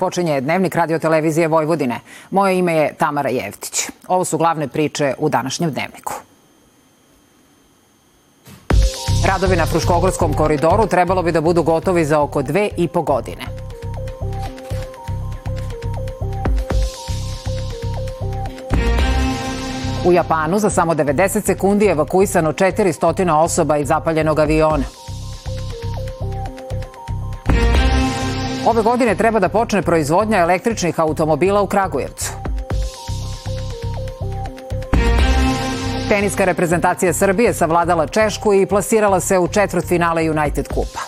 Počinje Dnevnik radio televizije Vojvodine. Moje ime je Tamara Jevtić. Ovo su glavne priče u današnjem Dnevniku. Radovi na Fruškogorskom koridoru trebalo bi da budu gotovi za oko dve i po godine. U Japanu za samo 90 sekundi je evakuisano 400 osoba iz zapaljenog aviona. Ove godine treba da počne proizvodnja električnih automobila u Kragujevcu. Teniska reprezentacija Srbije savladala Češku i plasirala se u četvrt finale United Kupa.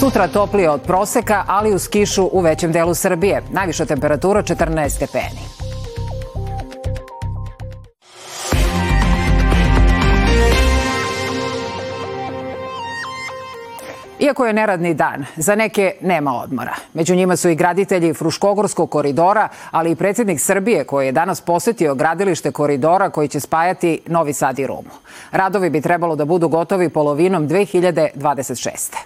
Sutra toplije od proseka, ali uz kišu u većem delu Srbije. Najviša temperatura 14 stepeni. Iako je neradni dan, za neke nema odmora. Među njima su i graditelji Fruškogorskog koridora, ali i predsednik Srbije koji je danas posetio gradilište koridora koji će spajati Novi Sad i Rumu. Radovi bi trebalo da budu gotovi polovinom 2026.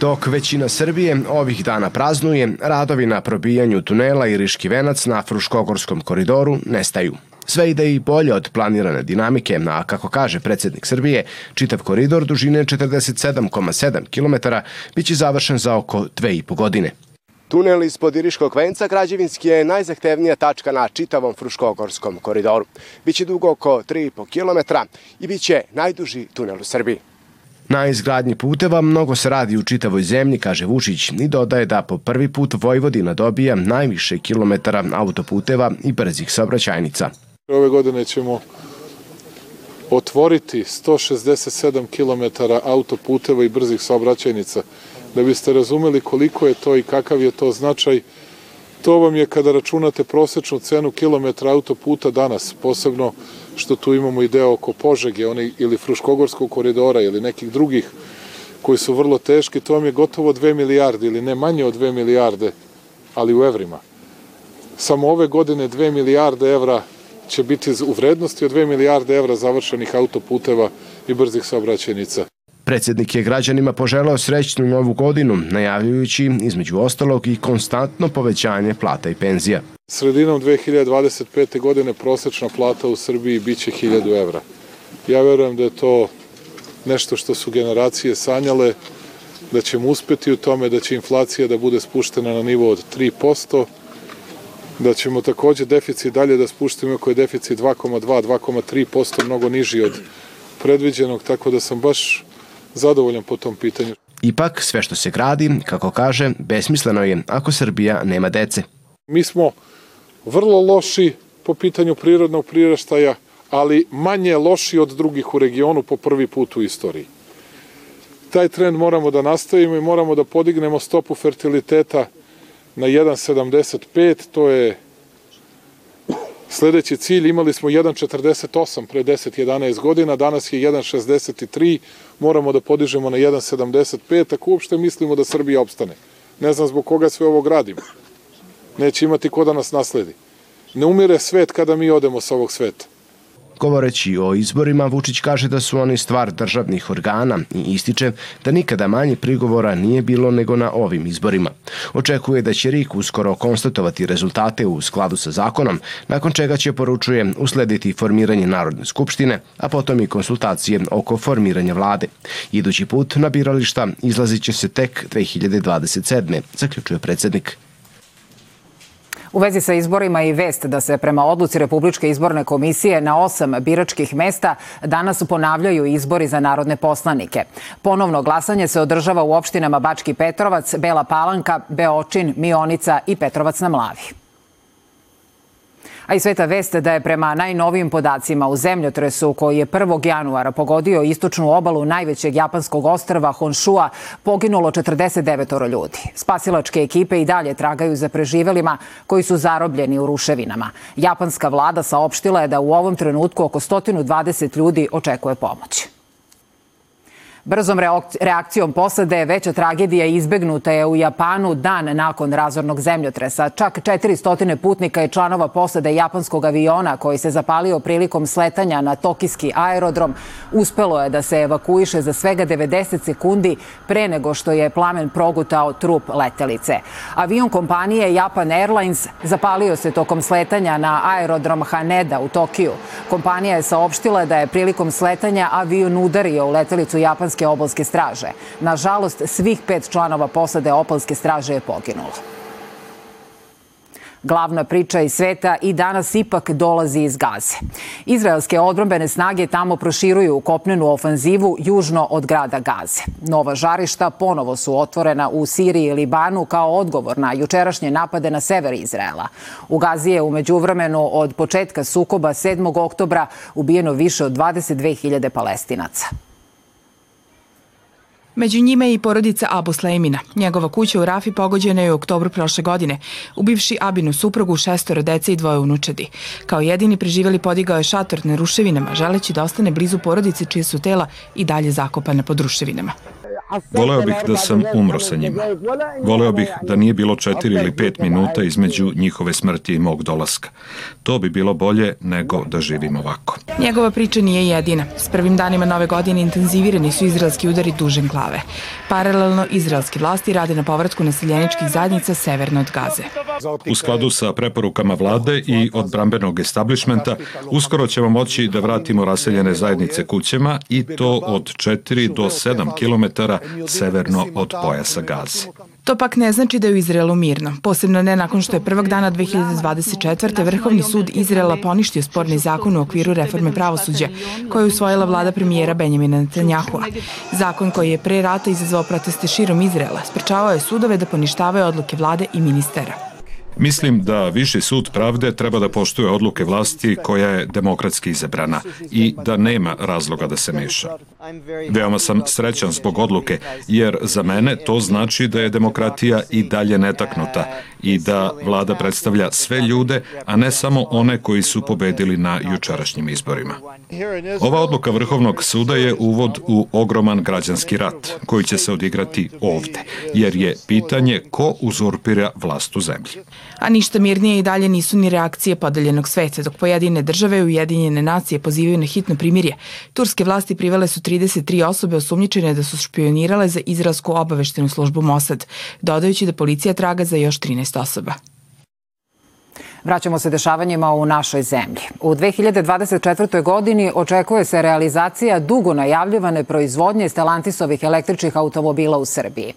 Dok većina Srbije ovih dana praznuje, radovi na probijanju tunela i Riški venac na Fruškogorskom koridoru nestaju. Sve ide i bolje od planirane dinamike, a kako kaže predsednik Srbije, čitav koridor dužine 47,7 km biće završen za oko dve i po godine. Tunel ispod Iriškog venca građevinski je najzahtevnija tačka na čitavom Fruškogorskom koridoru. Biće dugo oko 3,5 km i biće najduži tunel u Srbiji. Na izgradnji puteva mnogo se radi u čitavoj zemlji, kaže Vučić, i dodaje da po prvi put Vojvodina dobija najviše kilometara autoputeva i brzih saobraćajnica. Ove godine ćemo otvoriti 167 km autoputeva i brzih saobraćajnica. Da biste razumeli koliko je to i kakav je to značaj, to vam je kada računate prosečnu cenu kilometra autoputa danas, posebno što tu imamo i deo oko Požege oni, ili Fruškogorskog koridora ili nekih drugih koji su vrlo teški, to vam je gotovo 2 milijarde ili ne manje od 2 milijarde, ali u evrima. Samo ove godine 2 milijarde evra će biti u vrednosti od 2 milijarde evra završenih autoputeva i brzih saobraćajnica. Predsednik je građanima poželao srećnu novu godinu, najavljujući između ostalog i konstantno povećanje plata i penzija. Sredinom 2025. godine prosečna plata u Srbiji biće 1000 evra. Ja verujem da je to nešto što su generacije sanjale, da ćemo uspeti u tome, da će inflacija da bude spuštena na nivo od 3%, da ćemo takođe deficit dalje da spuštimo, ako je deficit 2,2, 2,3% mnogo niži od predviđenog, tako da sam baš zadovoljan po tom pitanju. Ipak, sve što se gradi, kako kaže, besmisleno je ako Srbija nema dece. Mi smo vrlo loši po pitanju prirodnog priraštaja, ali manje loši od drugih u regionu po prvi put u istoriji. Taj trend moramo da nastavimo i moramo da podignemo stopu fertiliteta na 1,75, to je sledeći cilj, imali smo 1,48 pre 10-11 godina, danas je 1,63, moramo da podižemo na 1,75, ako uopšte mislimo da Srbija opstane. Ne znam zbog koga sve ovo gradimo. Neće imati ko da nas nasledi. Ne umire svet kada mi odemo sa ovog sveta. Govoreći o izborima, Vučić kaže da su oni stvar državnih organa i ističe da nikada manje prigovora nije bilo nego na ovim izborima. Očekuje da će RIK uskoro konstatovati rezultate u skladu sa zakonom, nakon čega će, poručuje, uslediti formiranje Narodne skupštine, a potom i konsultacije oko formiranja vlade. Idući put na birališta izlazit će se tek 2027. zaključuje predsednik. U vezi sa izborima i vest da se prema odluci Republičke izborne komisije na osam biračkih mesta danas ponavljaju izbori za narodne poslanike. Ponovno glasanje se održava u opštinama Bački Petrovac, Bela Palanka, Beočin, Mionica i Petrovac na Mlavi. A i sveta vest da je prema najnovijim podacima u zemljotresu koji je 1. januara pogodio istočnu obalu najvećeg japanskog ostrva Honshua poginulo 49 ljudi. Spasilačke ekipe i dalje tragaju za preživelima koji su zarobljeni u ruševinama. Japanska vlada saopštila je da u ovom trenutku oko 120 ljudi očekuje pomoć. Brzom reakcijom posade veća tragedija izbegnuta je u Japanu dan nakon razornog zemljotresa. Čak 400 putnika i članova posade japanskog aviona koji se zapalio prilikom sletanja na tokijski aerodrom uspelo je da se evakuiše za svega 90 sekundi pre nego što je plamen progutao trup letelice. Avion kompanije Japan Airlines zapalio se tokom sletanja na aerodrom Haneda u Tokiju. Kompanija je saopštila da je prilikom sletanja avion udario u letelicu japanske obalske straže. Nažalost, svih pet članova posade obalske straže je poginulo. Glavna priča iz sveta i danas ipak dolazi iz Gaze. Izraelske odbrambene snage tamo proširuju kopnenu ofanzivu južno od grada Gaze. Nova žarišta ponovo su otvorena u Siriji i Libanu kao odgovor na jučerašnje napade na sever Izraela. U Gazi je umeđu vremenu od početka sukoba 7. oktobra ubijeno više od 22.000 palestinaca. Među njima je i porodica Abu Slejmina. Njegova kuća u Rafi pogođena je u oktobru prošle godine, ubivši Abinu suprugu, šestoro dece i dvoje unučadi. Kao jedini preživjeli podigao je šator na ruševinama, želeći da ostane blizu porodice čije su tela i dalje zakopane pod ruševinama. Voleo bih da sam umro sa njima. Voleo bih da nije bilo četiri ili pet minuta između njihove smrti i mog dolaska. To bi bilo bolje nego da živim ovako. Njegova priča nije jedina. S prvim danima nove godine intenzivirani su izraelski udari dužen glave. Paralelno, izraelski vlasti rade na povratku naseljeničkih zajednica severno od Gaze. U skladu sa preporukama vlade i od brambenog establishmenta, uskoro ćemo moći da vratimo raseljene zajednice kućama i to od 4 do 7 kilometara severno od pojasa Gaze. To pak ne znači da je u Izraelu mirno, posebno ne nakon što je prvog dana 2024. Vrhovni sud Izraela poništio sporni zakon u okviru reforme pravosuđa, koju je usvojila vlada premijera Benjamina Netanyahua. Zakon koji je pre rata izazvao proteste širom Izraela, sprečavao je sudove da poništavaju odluke vlade i ministera. Mislim da Viši sud pravde treba da poštuje odluke vlasti koja je demokratski izabrana i da nema razloga da se meša. Veoma sam srećan zbog odluke, jer za mene to znači da je demokratija i dalje netaknuta i da vlada predstavlja sve ljude, a ne samo one koji su pobedili na jučerašnjim izborima. Ova odluka Vrhovnog suda je uvod u ogroman građanski rat koji će se odigrati ovde, jer je pitanje ko uzurpira vlast u zemlji. A ništa mirnije i dalje nisu ni reakcije podeljenog sveta, dok pojedine države i Ujedinjene nacije pozivaju na hitno primirje. Turske vlasti privele su 33 osobe osumnjičene da su špionirale za izraelsku obaveštenu službu Mossad, dodajući da policija traga za još 13 osoba. Vraćamo se dešavanjima u našoj zemlji. U 2024. godini očekuje se realizacija dugo najavljivane proizvodnje Stellantisovih električnih automobila u Srbiji.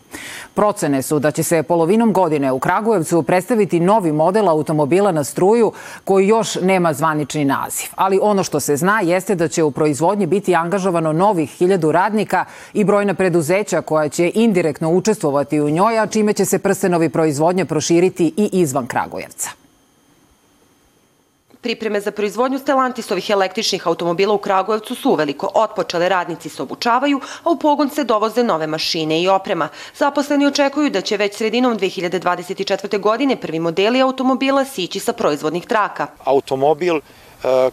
Procene su da će se polovinom godine u Kragujevcu predstaviti novi model automobila na struju koji još nema zvanični naziv. Ali ono što se zna jeste da će u proizvodnji biti angažovano novih hiljadu radnika i brojna preduzeća koja će indirektno učestvovati u njoj, a čime će se prstenovi proizvodnje proširiti i izvan Kragujevca. Pripreme za proizvodnju Stellantisovih električnih automobila u Kragujevcu su uveliko otpočele, radnici se obučavaju, a u pogon se dovoze nove mašine i oprema. Zaposleni očekuju da će već sredinom 2024. godine prvi modeli automobila sići sa proizvodnih traka. Automobil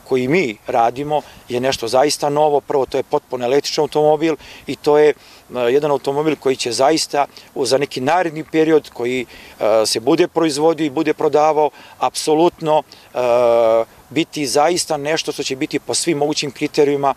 koji mi radimo je nešto zaista novo. Prvo, to je potpuno električan automobil i to je e, jedan automobil koji će zaista za neki naredni period koji e, se bude proizvodio i bude prodavao, apsolutno biti zaista nešto što će biti po svim mogućim kriterijima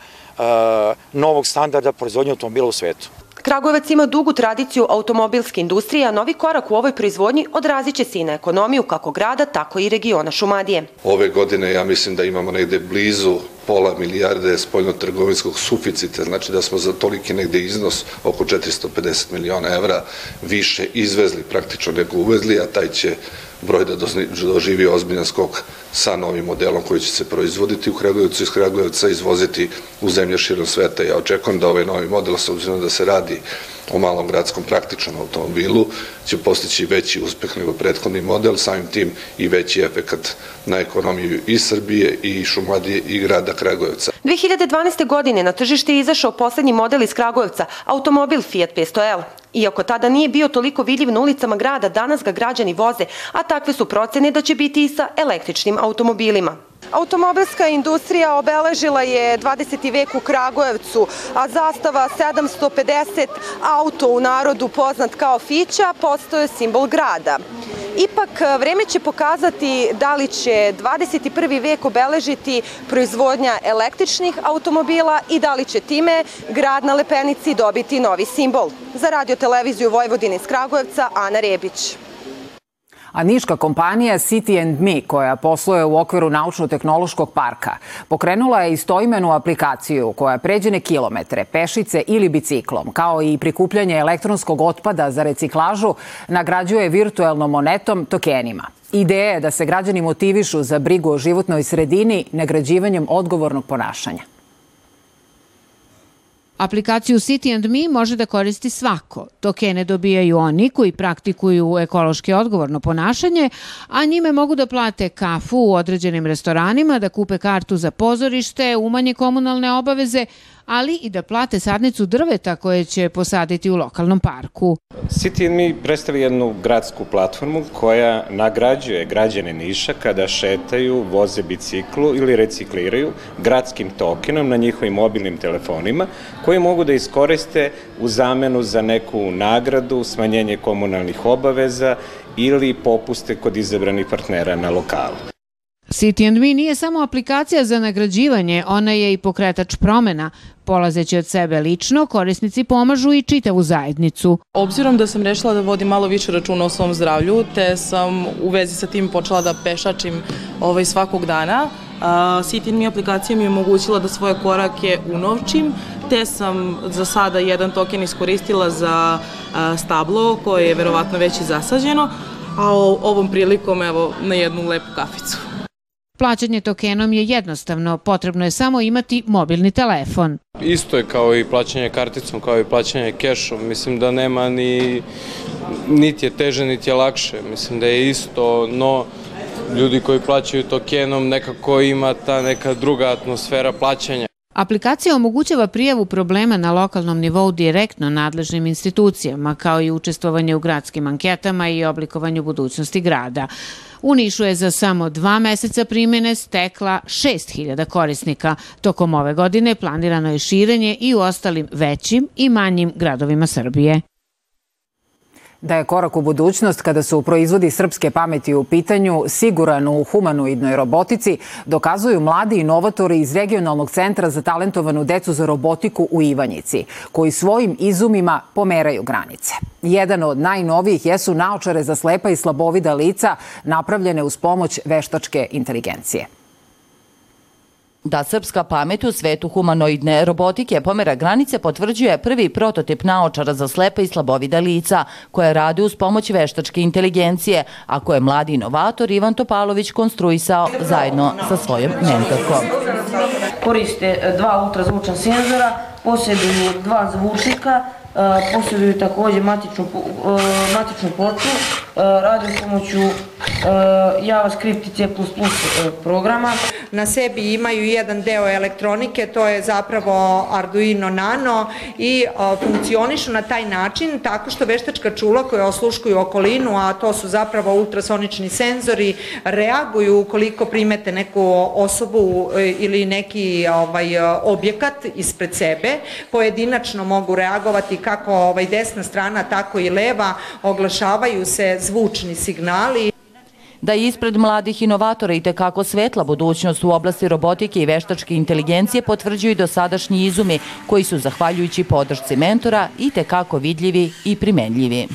novog standarda proizvodnje automobila u svetu. Kragujevac ima dugu tradiciju automobilske industrije, a novi korak u ovoj proizvodnji odrazit će se i na ekonomiju kako grada, tako i regiona Šumadije. Ove godine ja mislim da imamo negde blizu pola milijarde spoljno-trgovinskog suficita, znači da smo za toliki negde iznos oko 450 miliona evra više izvezli praktično nego uvezli, a taj će broj da doživi ozbiljan skok sa novim modelom koji će se proizvoditi u Kragujevcu iz Kragujevca izvoziti u zemlje širom sveta. Ja očekujem da ovaj novi model, s obzirom da se radi o malom gradskom praktičnom automobilu, će postići veći uspeh nego prethodni model, samim tim i veći efekat na ekonomiju i Srbije i Šumadije i grada Kragujevca. 2012. godine na tržište je izašao poslednji model iz Kragujevca, automobil Fiat 500L. Iako tada nije bio toliko vidljiv na ulicama grada, danas ga građani voze, a takve su procene da će biti i sa električnim automobilima. Automobilska industrija obeležila je 20. vek u Kragujevcu, a zastava 750 auto u narodu poznat kao Fića postoje simbol grada. Ipak, vreme će pokazati da li će 21. vek obeležiti proizvodnja električnih automobila i da li će time grad na Lepenici dobiti novi simbol. Za radio televiziju Vojvodine iz Kragujevca, Ana Rebić. A niška kompanija City and Me, koja posluje u okviru Naučno-tehnološkog parka, pokrenula je istoimenu aplikaciju koja pređene kilometre, pešice ili biciklom, kao i prikupljanje elektronskog otpada za reciklažu, nagrađuje virtuelnom monetom tokenima. Ideja je da se građani motivišu za brigu o životnoj sredini nagrađivanjem odgovornog ponašanja. Aplikaciju City and Me može da koristi svako. Tokene dobijaju oni koji praktikuju ekološki odgovorno ponašanje, a njime mogu da plate kafu u određenim restoranima, da kupe kartu za pozorište, umanje komunalne obaveze, ali i da plate sadnicu drveta koje će posaditi u lokalnom parku. City Me predstavlja jednu gradsku platformu koja nagrađuje građane Niša kada šetaju, voze biciklu ili recikliraju gradskim tokenom na njihovim mobilnim telefonima koji mogu da iskoriste u zamenu za neku nagradu, smanjenje komunalnih obaveza ili popuste kod izabranih partnera na lokalu. City and Me nije samo aplikacija za nagrađivanje, ona je i pokretač promena. Polazeći od sebe lično, korisnici pomažu i čitavu zajednicu. Obzirom da sam rešila da vodim malo više računa o svom zdravlju, te sam u vezi sa tim počela da pešačim ovaj, svakog dana, City Me aplikacija mi je omogućila da svoje korake unovčim, te sam za sada jedan token iskoristila za stablo koje je verovatno već i zasađeno, a ovom prilikom evo na jednu lepu kaficu. Plaćanje tokenom je jednostavno, potrebno je samo imati mobilni telefon. Isto je kao i plaćanje karticom, kao i plaćanje kešom. Mislim da nema ni, niti je teže, niti je lakše. Mislim da je isto, no ljudi koji plaćaju tokenom nekako ima ta neka druga atmosfera plaćanja. Aplikacija omogućava prijavu problema na lokalnom nivou direktno nadležnim institucijama, kao i učestvovanje u gradskim anketama i oblikovanju budućnosti grada. U Nišu je za samo dva meseca primjene stekla 6000 korisnika. Tokom ove godine planirano je širenje i u ostalim većim i manjim gradovima Srbije. Da je korak u budućnost kada su proizvodi srpske pameti u pitanju siguran u humanoidnoj robotici, dokazuju mladi inovatori iz Regionalnog centra za talentovanu decu za robotiku u Ivanjici, koji svojim izumima pomeraju granice. Jedan od najnovijih jesu naočare za slepa i slabovida lica napravljene uz pomoć veštačke inteligencije. Da srpska pamet u svetu humanoidne robotike pomera granice potvrđuje prvi prototip naočara za slepe i slabovida lica, koje rade uz pomoć veštačke inteligencije, a koje je mladi inovator Ivan Topalović konstruisao zajedno sa svojom mentorkom. Koriste dva ultrazvučna senzora, posjeduju dva zvučnika, posjeduju takođe matičnu, matičnu ploču, rade s pomoću JavaScript i C++ programa. Na sebi imaju jedan deo elektronike, to je zapravo Arduino Nano i funkcionišu na taj način tako što veštačka čula koja osluškuju okolinu, a to su zapravo ultrasonični senzori, reaguju ukoliko primete neku osobu e, ili neki ovaj, objekat ispred sebe, pojedinačno mogu reagovati kako ovaj, desna strana, tako i leva, oglašavaju se zvučni signali. Da je ispred mladih inovatora i tekako svetla budućnost u oblasti robotike i veštačke inteligencije potvrđuju i dosadašnji izumi koji su, zahvaljujući podršci mentora, i tekako vidljivi i primenljivi.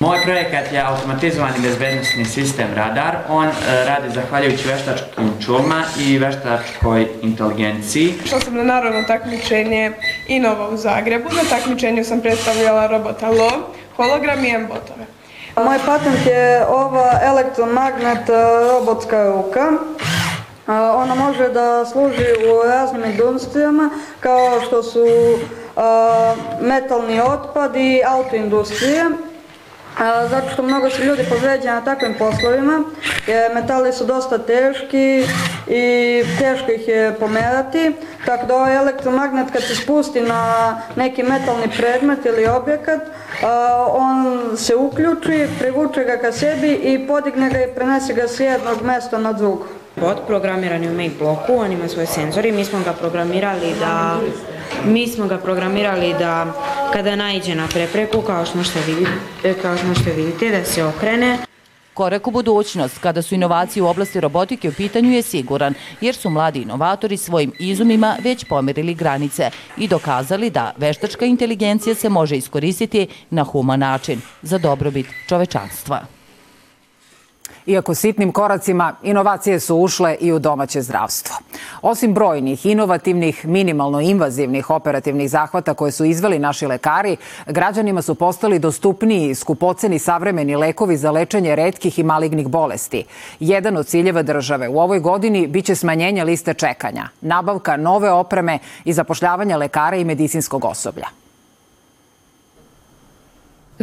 Moj projekat je automatizovani bezbednostni sistem radar. On e, radi zahvaljujući veštačkim čulma i veštačkoj inteligenciji. Šla sam na narodno takmičenje Inova u Zagrebu. Na takmičenju sam predstavljala robota LO, hologram i M-botove. Moj patent je ova elektromagnet e, robotska ruka. E, ona može da služi u raznim industrijama kao što su metalni otpad i autoindustrije zato što mnogo su ljudi povređeni na takvim poslovima, jer metali su dosta teški i teško ih je pomerati, tako da ovaj elektromagnet kad se spusti na neki metalni predmet ili objekat, on se uključi, privuče ga ka sebi i podigne ga i prenese ga s jednog mesta na drugo. Bot programiran je u Make bloku, on ima svoje senzori, mi smo ga programirali da mi smo ga programirali da kada naiđe na prepreku, kao što možete vidite, kao što možete vidite da se okrene. Korak u budućnost, kada su inovacije u oblasti robotike u pitanju je siguran, jer su mladi inovatori svojim izumima već pomerili granice i dokazali da veštačka inteligencija se može iskoristiti na human način za dobrobit čovečanstva. Iako sitnim koracima, inovacije su ušle i u domaće zdravstvo. Osim brojnih, inovativnih, minimalno invazivnih operativnih zahvata koje su izveli naši lekari, građanima su postali dostupniji skupoceni savremeni lekovi za lečenje redkih i malignih bolesti. Jedan od ciljeva države u ovoj godini biće smanjenje liste čekanja, nabavka nove opreme i zapošljavanja lekara i medicinskog osoblja.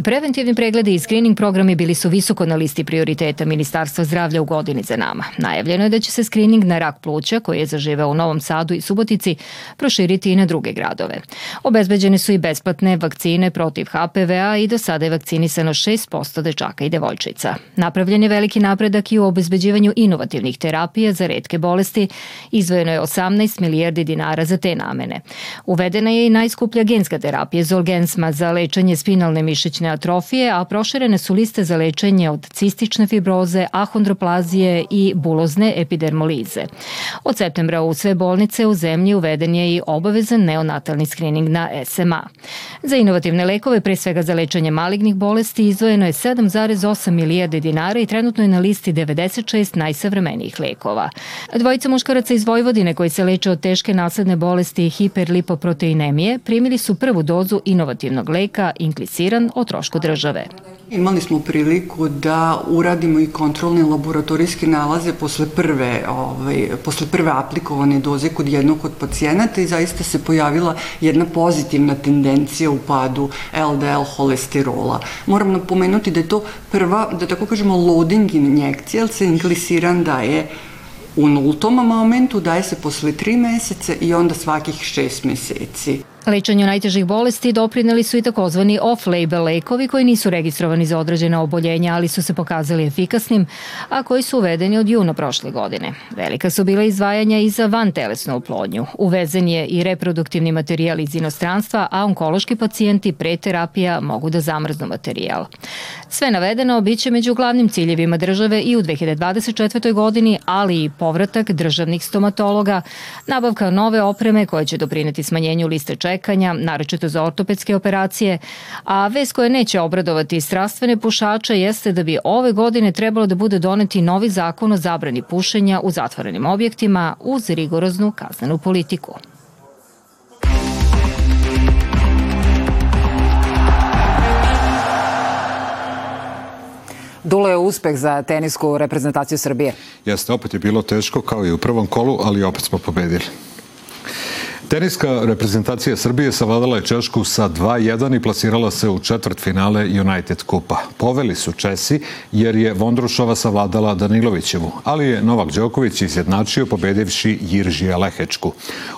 Preventivni pregledi i screening programi bili su visoko na listi prioriteta Ministarstva zdravlja u godini za nama. Najavljeno je da će se screening na rak pluća, koji je zaživeo u Novom Sadu i Subotici, proširiti i na druge gradove. Obezbeđene su i besplatne vakcine protiv HPV-a i do sada je vakcinisano 6% dečaka i devojčica. Napravljen je veliki napredak i u obezbeđivanju inovativnih terapija za redke bolesti. Izvojeno je 18 milijardi dinara za te namene. Uvedena je i najskuplja genska terapija Zolgensma za lečenje spinalne mišićne atrofije, a proširene su liste za lečenje od cistične fibroze, ahondroplazije i bulozne epidermolize. Od septembra u sve bolnice u zemlji uveden je i obavezan neonatalni skrining na SMA. Za inovativne lekove, pre svega za lečenje malignih bolesti, izdvojeno je 7,8 milijarde dinara i trenutno je na listi 96 najsavremenijih lekova. Dvojica muškaraca iz Vojvodine koji se leče od teške nasledne bolesti hiperlipoproteinemije primili su prvu dozu inovativnog leka Inklisiran o trošku države. Imali smo priliku da uradimo i kontrolne laboratorijske nalaze posle prve, ovaj, posle prve aplikovane doze kod jednog od pacijenata i zaista se pojavila jedna pozitivna tendencija u padu LDL holesterola. Moram napomenuti da je to prva, da tako kažemo, loading injekcija, jer se inglisiran daje u nultom momentu, daje se posle tri meseca i onda svakih šest meseci. Lečenju najtežih bolesti doprineli su i takozvani off-label lekovi koji nisu registrovani za određene oboljenja, ali su se pokazali efikasnim, a koji su uvedeni od juna prošle godine. Velika su bila izdvajanja i za vantelesnu oplodnju. Uvezen je i reproduktivni materijal iz inostranstva, a onkološki pacijenti pre terapija mogu da zamrznu materijal. Sve navedeno biće među glavnim ciljevima države i u 2024. godini, ali i povratak državnih stomatologa, nabavka nove opreme koje će doprineti smanjenju liste čeka čekanja, naročito za ortopedske operacije, a vez koja neće obradovati strastvene pušače jeste da bi ove godine trebalo da bude doneti novi zakon o zabrani pušenja u zatvorenim objektima uz rigoroznu kaznenu politiku. Dulo je uspeh za tenisku reprezentaciju Srbije. Jeste, opet je bilo teško kao i u prvom kolu, ali opet smo pobedili. Teniska reprezentacija Srbije savladala je Češku sa 2-1 i plasirala se u četvrt finale United Kupa. Poveli su Česi jer je Vondrušova savladala Danilovićevu, ali je Novak Đoković izjednačio pobedivši Jiržija Lehečku.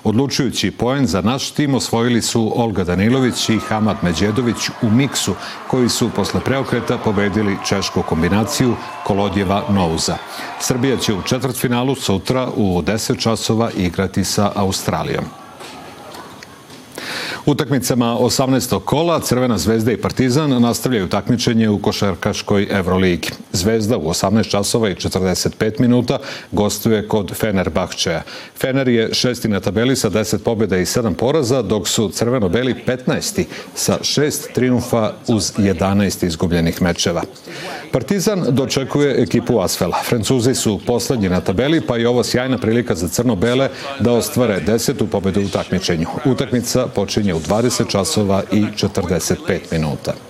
Odlučujući poen za naš tim osvojili su Olga Danilović i Hamad Međedović u miksu, koji su posle preokreta pobedili češku kombinaciju Kolodjeva Nouza. Srbija će u četvrtfinalu sutra u 10 časova igrati sa Australijom. Utakmicama 18. kola Crvena zvezda i Partizan nastavljaju takmičenje u košarkaškoj Euroligi. Zvezda u 18 časova i 45 minuta gostuje kod Fenerbahčeja. Fener je šesti na tabeli sa 10 pobjeda i 7 poraza, dok su crveno-beli 15. sa 6 triumfa uz 11 izgubljenih mečeva. Partizan dočekuje ekipu Asfela. Francuzi su poslednji na tabeli, pa je ovo sjajna prilika za crno-bele da ostvare desetu pobedu u takmičenju. Utakmica počinje 20 časova i 45 minuta.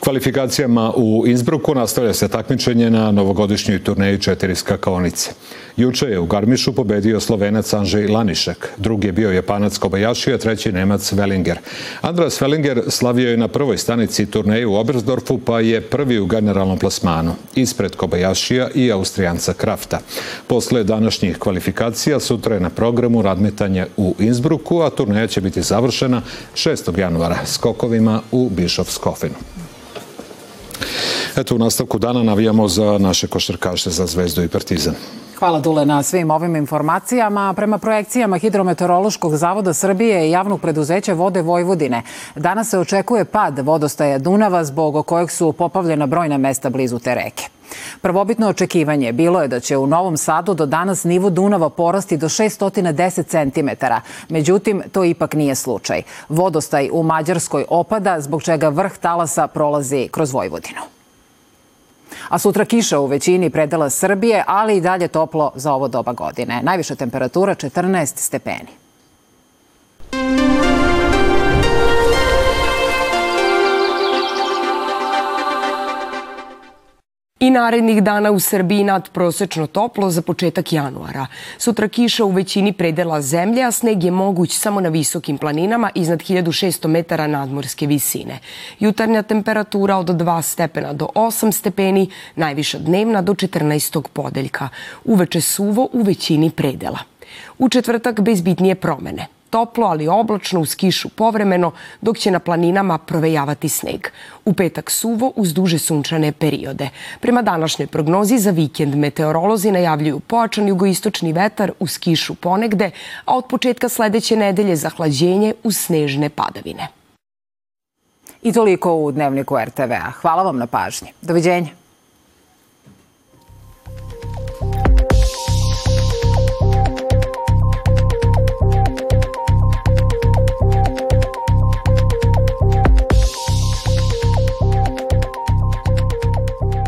Kvalifikacijama u Innsbrucku nastavlja se takmičenje na novogodišnjoj turneji četiri skakaonice. Juče je u Garmišu pobedio slovenac Anžej Lanišek, drugi je bio Japanac Kobayashi, a treći Nemac Wellinger. Andras Wellinger slavio je na prvoj stanici turneje u Obersdorfu, pa je prvi u generalnom plasmanu, ispred Kobayashija i Austrijanca Krafta. Posle današnjih kvalifikacija sutra je na programu radmetanje u Innsbrucku, a turneja će biti završena 6. januara skokovima u Bišovskofinu. Eto u nastavku dana navijamo za naše košarkaše za Zvezdu i Partizan. Hvala Dule na svim ovim informacijama. Prema projekcijama Hidrometeorološkog zavoda Srbije i javnog preduzeća Vode Vojvodine, danas se očekuje pad vodostaja Dunava zbog kojeg su popavljena brojna mesta blizu te reke. Prvobitno očekivanje bilo je da će u Novom Sadu do danas nivo Dunava porasti do 610 cm. Međutim, to ipak nije slučaj. Vodostaj u Mađarskoj opada, zbog čega vrh talasa prolazi kroz Vojvodinu. A sutra kiša u većini predela Srbije, ali i dalje toplo za ovo doba godine. Najviša temperatura 14 stepeni. I narednih dana u Srbiji nadprosečno toplo za početak januara. Sutra kiša u većini predela zemlje, a sneg je moguć samo na visokim planinama iznad 1600 metara nadmorske visine. Jutarnja temperatura od 2 stepena do 8 stepeni, najviša dnevna do 14. podeljka. Uveče suvo u većini predela. U četvrtak bez bitnije promene toplo, ali oblačno uz kišu povremeno, dok će na planinama provejavati sneg. U petak suvo uz duže sunčane periode. Prema današnjoj prognozi za vikend meteorolozi najavljuju pojačan jugoistočni vetar uz kišu ponegde, a od početka sledeće nedelje zahlađenje uz snežne padavine. I toliko u Dnevniku RTV-a. Hvala vam na pažnji. Doviđenja.